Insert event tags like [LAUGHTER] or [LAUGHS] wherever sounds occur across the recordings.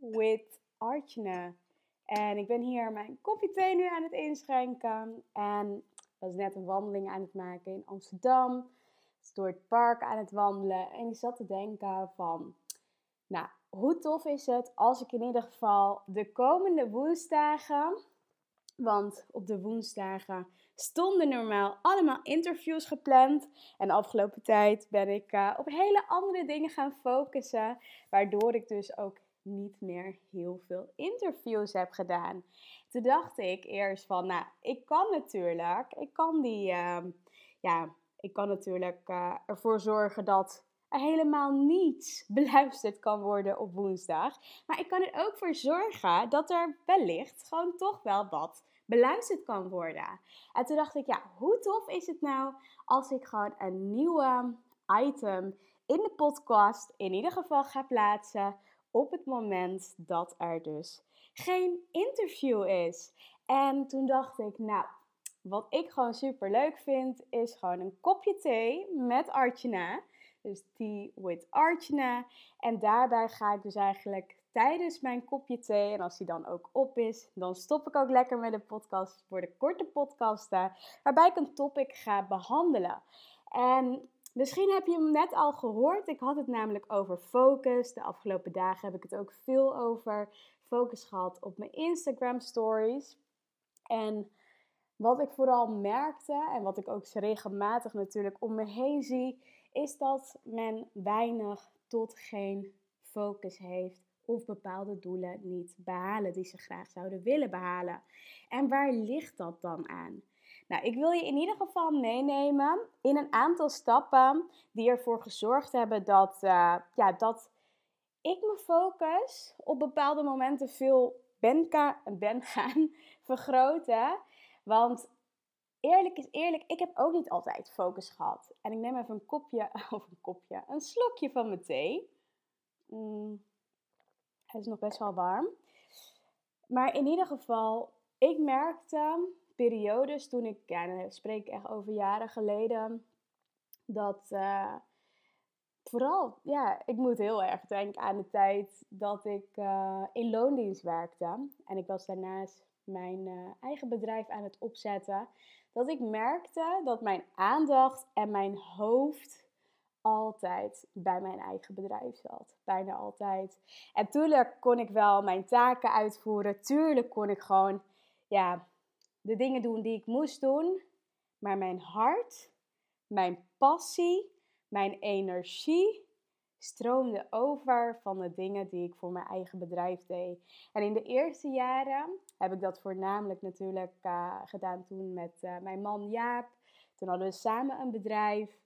with Archana. En ik ben hier mijn kopje thee nu aan het inschenken. En was net een wandeling aan het maken in Amsterdam. Door het park aan het wandelen. En ik zat te denken van, nou, hoe tof is het als ik in ieder geval de komende woensdagen, want op de woensdagen stonden normaal allemaal interviews gepland. En de afgelopen tijd ben ik uh, op hele andere dingen gaan focussen, waardoor ik dus ook niet meer heel veel interviews heb gedaan. Toen dacht ik eerst van, nou, ik kan natuurlijk, ik kan die, uh, ja, ik kan natuurlijk uh, ervoor zorgen dat er helemaal niets [LAUGHS] beluisterd kan worden op woensdag. Maar ik kan er ook voor zorgen dat er wellicht gewoon toch wel wat beluisterd kan worden. En toen dacht ik, ja, hoe tof is het nou als ik gewoon een nieuwe item in de podcast in ieder geval ga plaatsen op het moment dat er dus geen interview is. En toen dacht ik, nou, wat ik gewoon super leuk vind, is gewoon een kopje thee met Archana. Dus tea with Archana. En daarbij ga ik dus eigenlijk tijdens mijn kopje thee, en als die dan ook op is, dan stop ik ook lekker met de podcast. Het worden korte podcasten, waarbij ik een topic ga behandelen. En misschien heb je hem net al gehoord. Ik had het namelijk over focus. De afgelopen dagen heb ik het ook veel over focus gehad op mijn Instagram stories. En wat ik vooral merkte en wat ik ook regelmatig natuurlijk om me heen zie, is dat men weinig tot geen focus heeft of bepaalde doelen niet behalen die ze graag zouden willen behalen. En waar ligt dat dan aan? Nou, ik wil je in ieder geval meenemen in een aantal stappen die ervoor gezorgd hebben dat, uh, ja, dat ik mijn focus op bepaalde momenten veel ben, ben [LAUGHS] gaan vergroten. Want eerlijk is eerlijk, ik heb ook niet altijd focus gehad. En ik neem even een kopje, [LAUGHS] of een kopje, een slokje van mijn thee. Mm, hij is nog best wel warm. Maar in ieder geval, ik merkte periodes toen ik, ja, dan spreek echt over jaren geleden, dat uh, vooral, ja, ik moet heel erg denken aan de tijd dat ik uh, in loondienst werkte. En ik was daarnaast mijn uh, eigen bedrijf aan het opzetten. Dat ik merkte dat mijn aandacht en mijn hoofd altijd bij mijn eigen bedrijf zat. Bijna altijd. En tuurlijk kon ik wel mijn taken uitvoeren. Tuurlijk kon ik gewoon ja, de dingen doen die ik moest doen. Maar mijn hart, mijn passie, mijn energie stroomde over van de dingen die ik voor mijn eigen bedrijf deed. En in de eerste jaren heb ik dat voornamelijk natuurlijk uh, gedaan toen met uh, mijn man Jaap. Toen hadden we samen een bedrijf.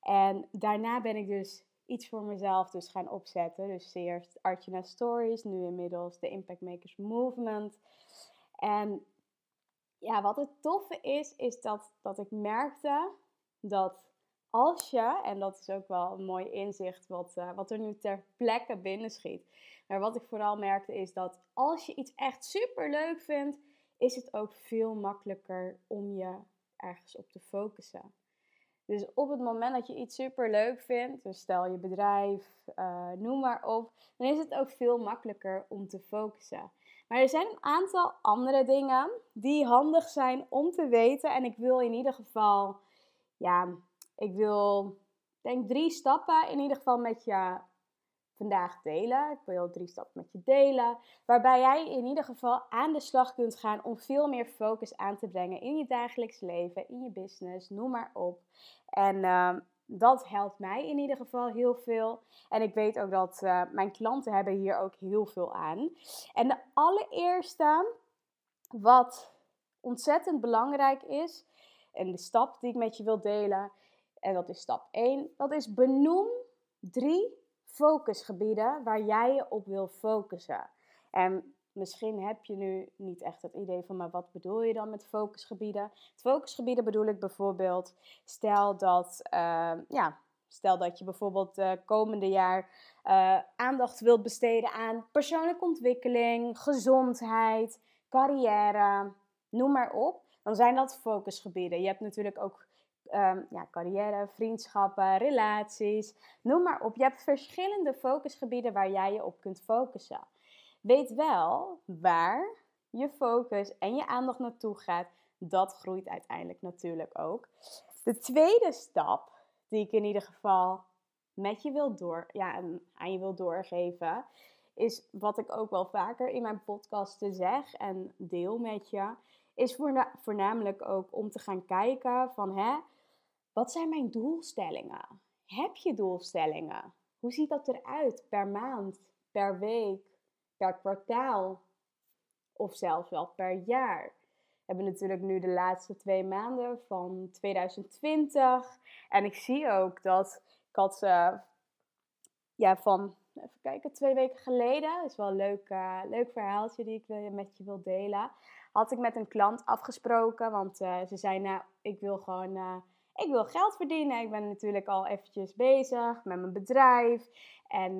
En daarna ben ik dus iets voor mezelf dus gaan opzetten. Dus eerst Archina Stories, nu inmiddels de Impact Makers Movement. En ja, wat het toffe is, is dat, dat ik merkte dat als je, en dat is ook wel een mooi inzicht wat, uh, wat er nu ter plekke binnen schiet. Maar wat ik vooral merkte is dat als je iets echt super leuk vindt, is het ook veel makkelijker om je ergens op te focussen. Dus op het moment dat je iets super leuk vindt, dus stel je bedrijf, uh, noem maar op, dan is het ook veel makkelijker om te focussen. Maar er zijn een aantal andere dingen die handig zijn om te weten. En ik wil in ieder geval, ja, ik wil denk drie stappen in ieder geval met je vandaag delen. Ik wil drie stappen met je delen. Waarbij jij in ieder geval aan de slag kunt gaan om veel meer focus aan te brengen in je dagelijks leven, in je business, noem maar op. En ehm, dat helpt mij in ieder geval heel veel. En ik weet ook dat uh, mijn klanten hebben hier ook heel veel aan. En de allereerste wat ontzettend belangrijk is, en de stap die ik met je wil delen, en dat is stap 1, dat is benoem drie focusgebieden waar jij je op wil focussen. En misschien heb je nu niet echt het idee van, maar wat bedoel je dan met focusgebieden? Focusgebieden bedoel ik bijvoorbeeld, stel dat, uh, ja, stel dat je bijvoorbeeld de komende jaar uh, aandacht wilt besteden aan persoonlijke ontwikkeling, gezondheid, carrière, noem maar op. Dan zijn dat focusgebieden. Je hebt natuurlijk ook um, ja, carrière, vriendschappen, relaties, noem maar op. Je hebt verschillende focusgebieden waar jij je op kunt focussen. Weet wel waar je focus en je aandacht naartoe gaat. Dat groeit uiteindelijk natuurlijk ook. De tweede stap die ik in ieder geval met je wil door, ja, aan je wil doorgeven, is wat ik ook wel vaker in mijn podcasten zeg en deel met je, is voornamelijk ook om te gaan kijken van hè, wat zijn mijn doelstellingen? Heb je doelstellingen? Hoe ziet dat eruit per maand, per week, per kwartaal of zelfs wel per jaar? We hebben natuurlijk nu de laatste twee maanden van 2020 en ik zie ook dat ik had uh, ja, van even kijken, twee weken geleden, is wel een leuk, uh, leuk verhaaltje die ik met je wil delen, had ik met een klant afgesproken, want uh, ze zei nou, ik wil gewoon ik wil geld verdienen. Ik ben natuurlijk al eventjes bezig met mijn bedrijf. En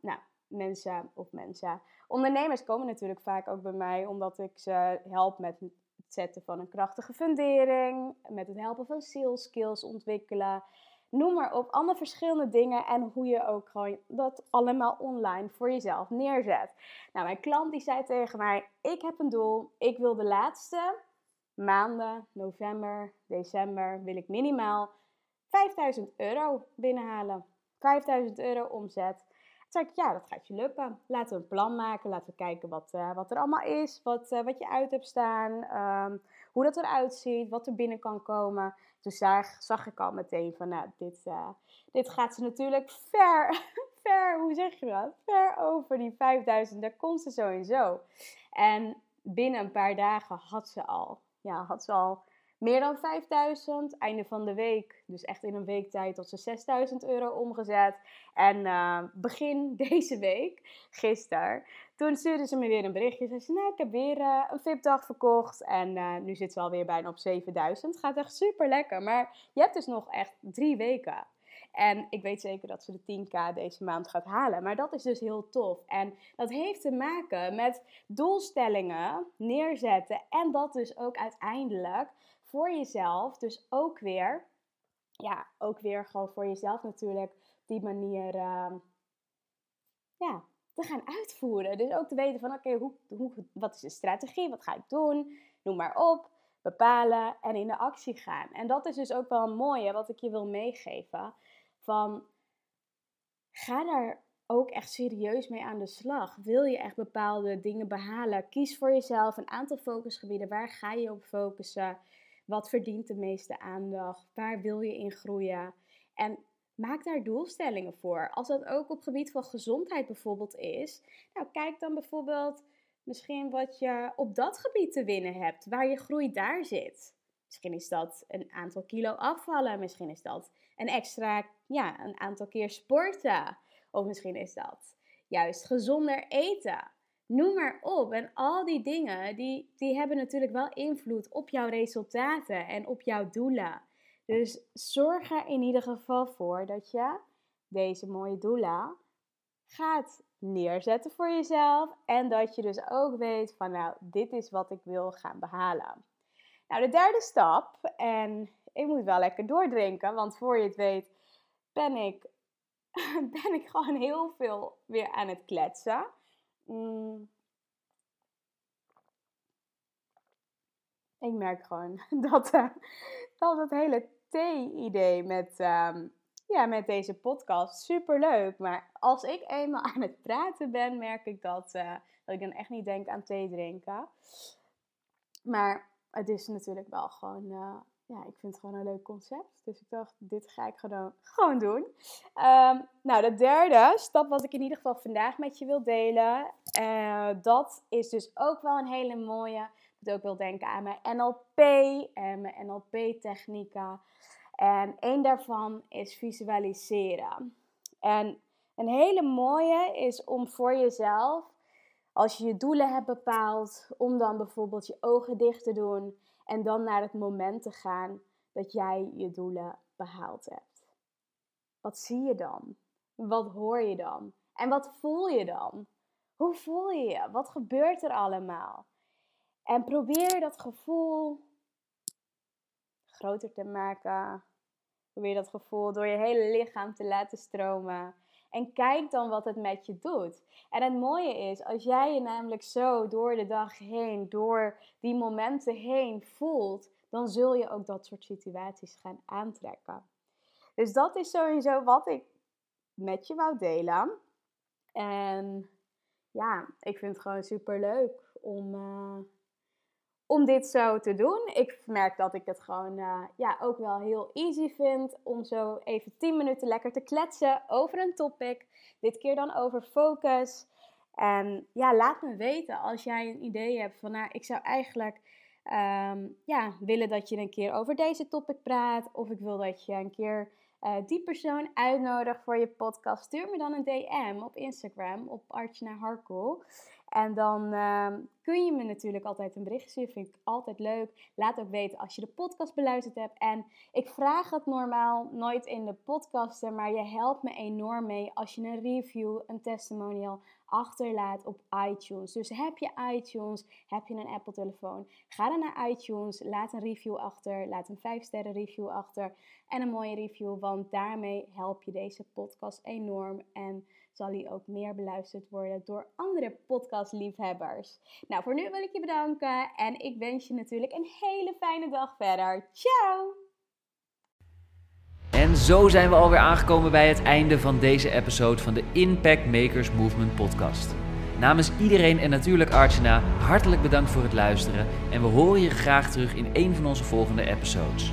nou, mensen of mensen, ondernemers komen natuurlijk vaak ook bij mij omdat ik ze help met het zetten van een krachtige fundering, met het helpen van sales skills ontwikkelen. Noem maar op, allemaal verschillende dingen en hoe je ook gewoon dat allemaal online voor jezelf neerzet. Nou, mijn klant die zei tegen mij: Ik heb een doel, ik wil de laatste maanden, november, december, wil ik minimaal 5000 euro binnenhalen. 5000 euro omzet. Zei ja, dat gaat je lukken. Laten we een plan maken. Laten we kijken wat, uh, wat er allemaal is. Wat, uh, wat je uit hebt staan. Um, hoe dat eruit ziet. Wat er binnen kan komen. Toen zag, zag ik al meteen van, nou, dit, uh, dit gaat ze natuurlijk ver, [LAUGHS] ver, hoe zeg je dat? Ver over die 5000. Daar komt ze sowieso. En binnen een paar dagen had ze al ja, had ze al meer dan 5000. Einde van de week, dus echt in een week tijd, tot ze 6000 euro omgezet. En uh, begin [LAUGHS] deze week, gisteren, toen stuurde ze me weer een berichtje. Ze zei, nou, ik heb weer uh, een VIP-dag verkocht. En uh, nu zit ze alweer bijna op 7000. Het gaat echt super lekker. Maar je hebt dus nog echt drie weken. En ik weet zeker dat ze de 10k deze maand gaat halen. Maar dat is dus heel tof. En dat heeft te maken met doelstellingen neerzetten. En dat dus ook uiteindelijk voor jezelf. Dus ook weer, ja, ook weer gewoon voor jezelf natuurlijk die manier, uh, ja, te gaan uitvoeren. Dus ook te weten van, oké, hoe, hoe, wat is de strategie? Wat ga ik doen? Noem maar op. Bepalen en in de actie gaan. En dat is dus ook wel een mooie wat ik je wil meegeven van ga daar ook echt serieus mee aan de slag. Wil je echt bepaalde dingen behalen? Kies voor jezelf een aantal focusgebieden. Waar ga je op focussen? Wat verdient de meeste aandacht? Waar wil je in groeien? En maak daar doelstellingen voor. Als dat ook op gebied van gezondheid bijvoorbeeld is, nou kijk dan bijvoorbeeld misschien wat je op dat gebied te winnen hebt, waar je groei daar zit. Misschien is dat een aantal kilo afvallen, misschien is dat een extra, ja, een aantal keer sporten. Of misschien is dat juist gezonder eten. Noem maar op. En al die dingen, die, die hebben natuurlijk wel invloed op jouw resultaten en op jouw doelen. Dus zorg er in ieder geval voor dat je deze mooie doelen gaat neerzetten voor jezelf. En dat je dus ook weet van nou, dit is wat ik wil gaan behalen. Nou, de derde stap, en ik moet wel lekker doordrinken, want voor je het weet ben ik, [LAUGHS] ben ik gewoon heel veel weer aan het kletsen. Mm. Ik merk gewoon [LAUGHS] dat, uh, dat hele thee-idee met, um, ja, met deze podcast super leuk. Maar als ik eenmaal [LAUGHS] aan het praten ben, merk ik dat, uh, dat ik dan echt niet denk aan thee drinken. Maar het is natuurlijk wel gewoon, uh, ja, ik vind het gewoon een leuk concept. Dus ik dacht, dit ga ik gewoon, gewoon doen. Um, nou, de derde stap wat ik in ieder geval vandaag met je wil delen, uh, dat is dus ook wel een hele mooie. Ik moet ook wel denken aan mijn NLP en mijn NLP-technieken. En één daarvan is visualiseren. En een hele mooie is om voor jezelf, als je je doelen hebt bepaald, om dan bijvoorbeeld je ogen dicht te doen en dan naar het moment te gaan dat jij je doelen behaald hebt. Wat zie je dan? Wat hoor je dan? En wat voel je dan? Hoe voel je je? Wat gebeurt er allemaal? En probeer dat gevoel groter te maken. Probeer dat gevoel door je hele lichaam te laten stromen. En kijk dan wat het met je doet. En het mooie is, als jij je namelijk zo door de dag heen, door die momenten heen voelt, dan zul je ook dat soort situaties gaan aantrekken. Dus dat is sowieso wat ik met je wou delen. En ja, ik vind het gewoon super leuk om, uh, om dit zo te doen. Ik merk dat ik het gewoon uh, ja, ook wel heel easy vind om zo even 10 minuten lekker te kletsen over een topic. Dit keer dan over focus. En ja, laat me weten als jij een idee hebt van, nou, ik zou eigenlijk um, ja, willen dat je een keer over deze topic praat. Of ik wil dat je een keer uh, die persoon uitnodigt voor je podcast. Stuur me dan een DM op Instagram op Archana Harkel. En dan uh, kun je me natuurlijk altijd een bericht sturen. Vind ik altijd leuk. Laat ook weten als je de podcast beluisterd hebt. En ik vraag het normaal nooit in de podcasten. Maar je helpt me enorm mee als je een review, een testimonial achterlaat op iTunes. Dus heb je iTunes, heb je een Apple telefoon, ga dan naar iTunes, laat een review achter, laat een 5 sterren review achter en een mooie review, want daarmee help je deze podcast enorm en zal hij ook meer beluisterd worden door andere podcastliefhebbers. Nou, voor nu wil ik je bedanken en ik wens je natuurlijk een hele fijne dag verder. Ciao! En zo zijn we alweer aangekomen bij het einde van deze episode van de Impact Makers Movement podcast. Namens iedereen en natuurlijk Archana, hartelijk bedankt voor het luisteren en we horen je graag terug in een van onze volgende episodes.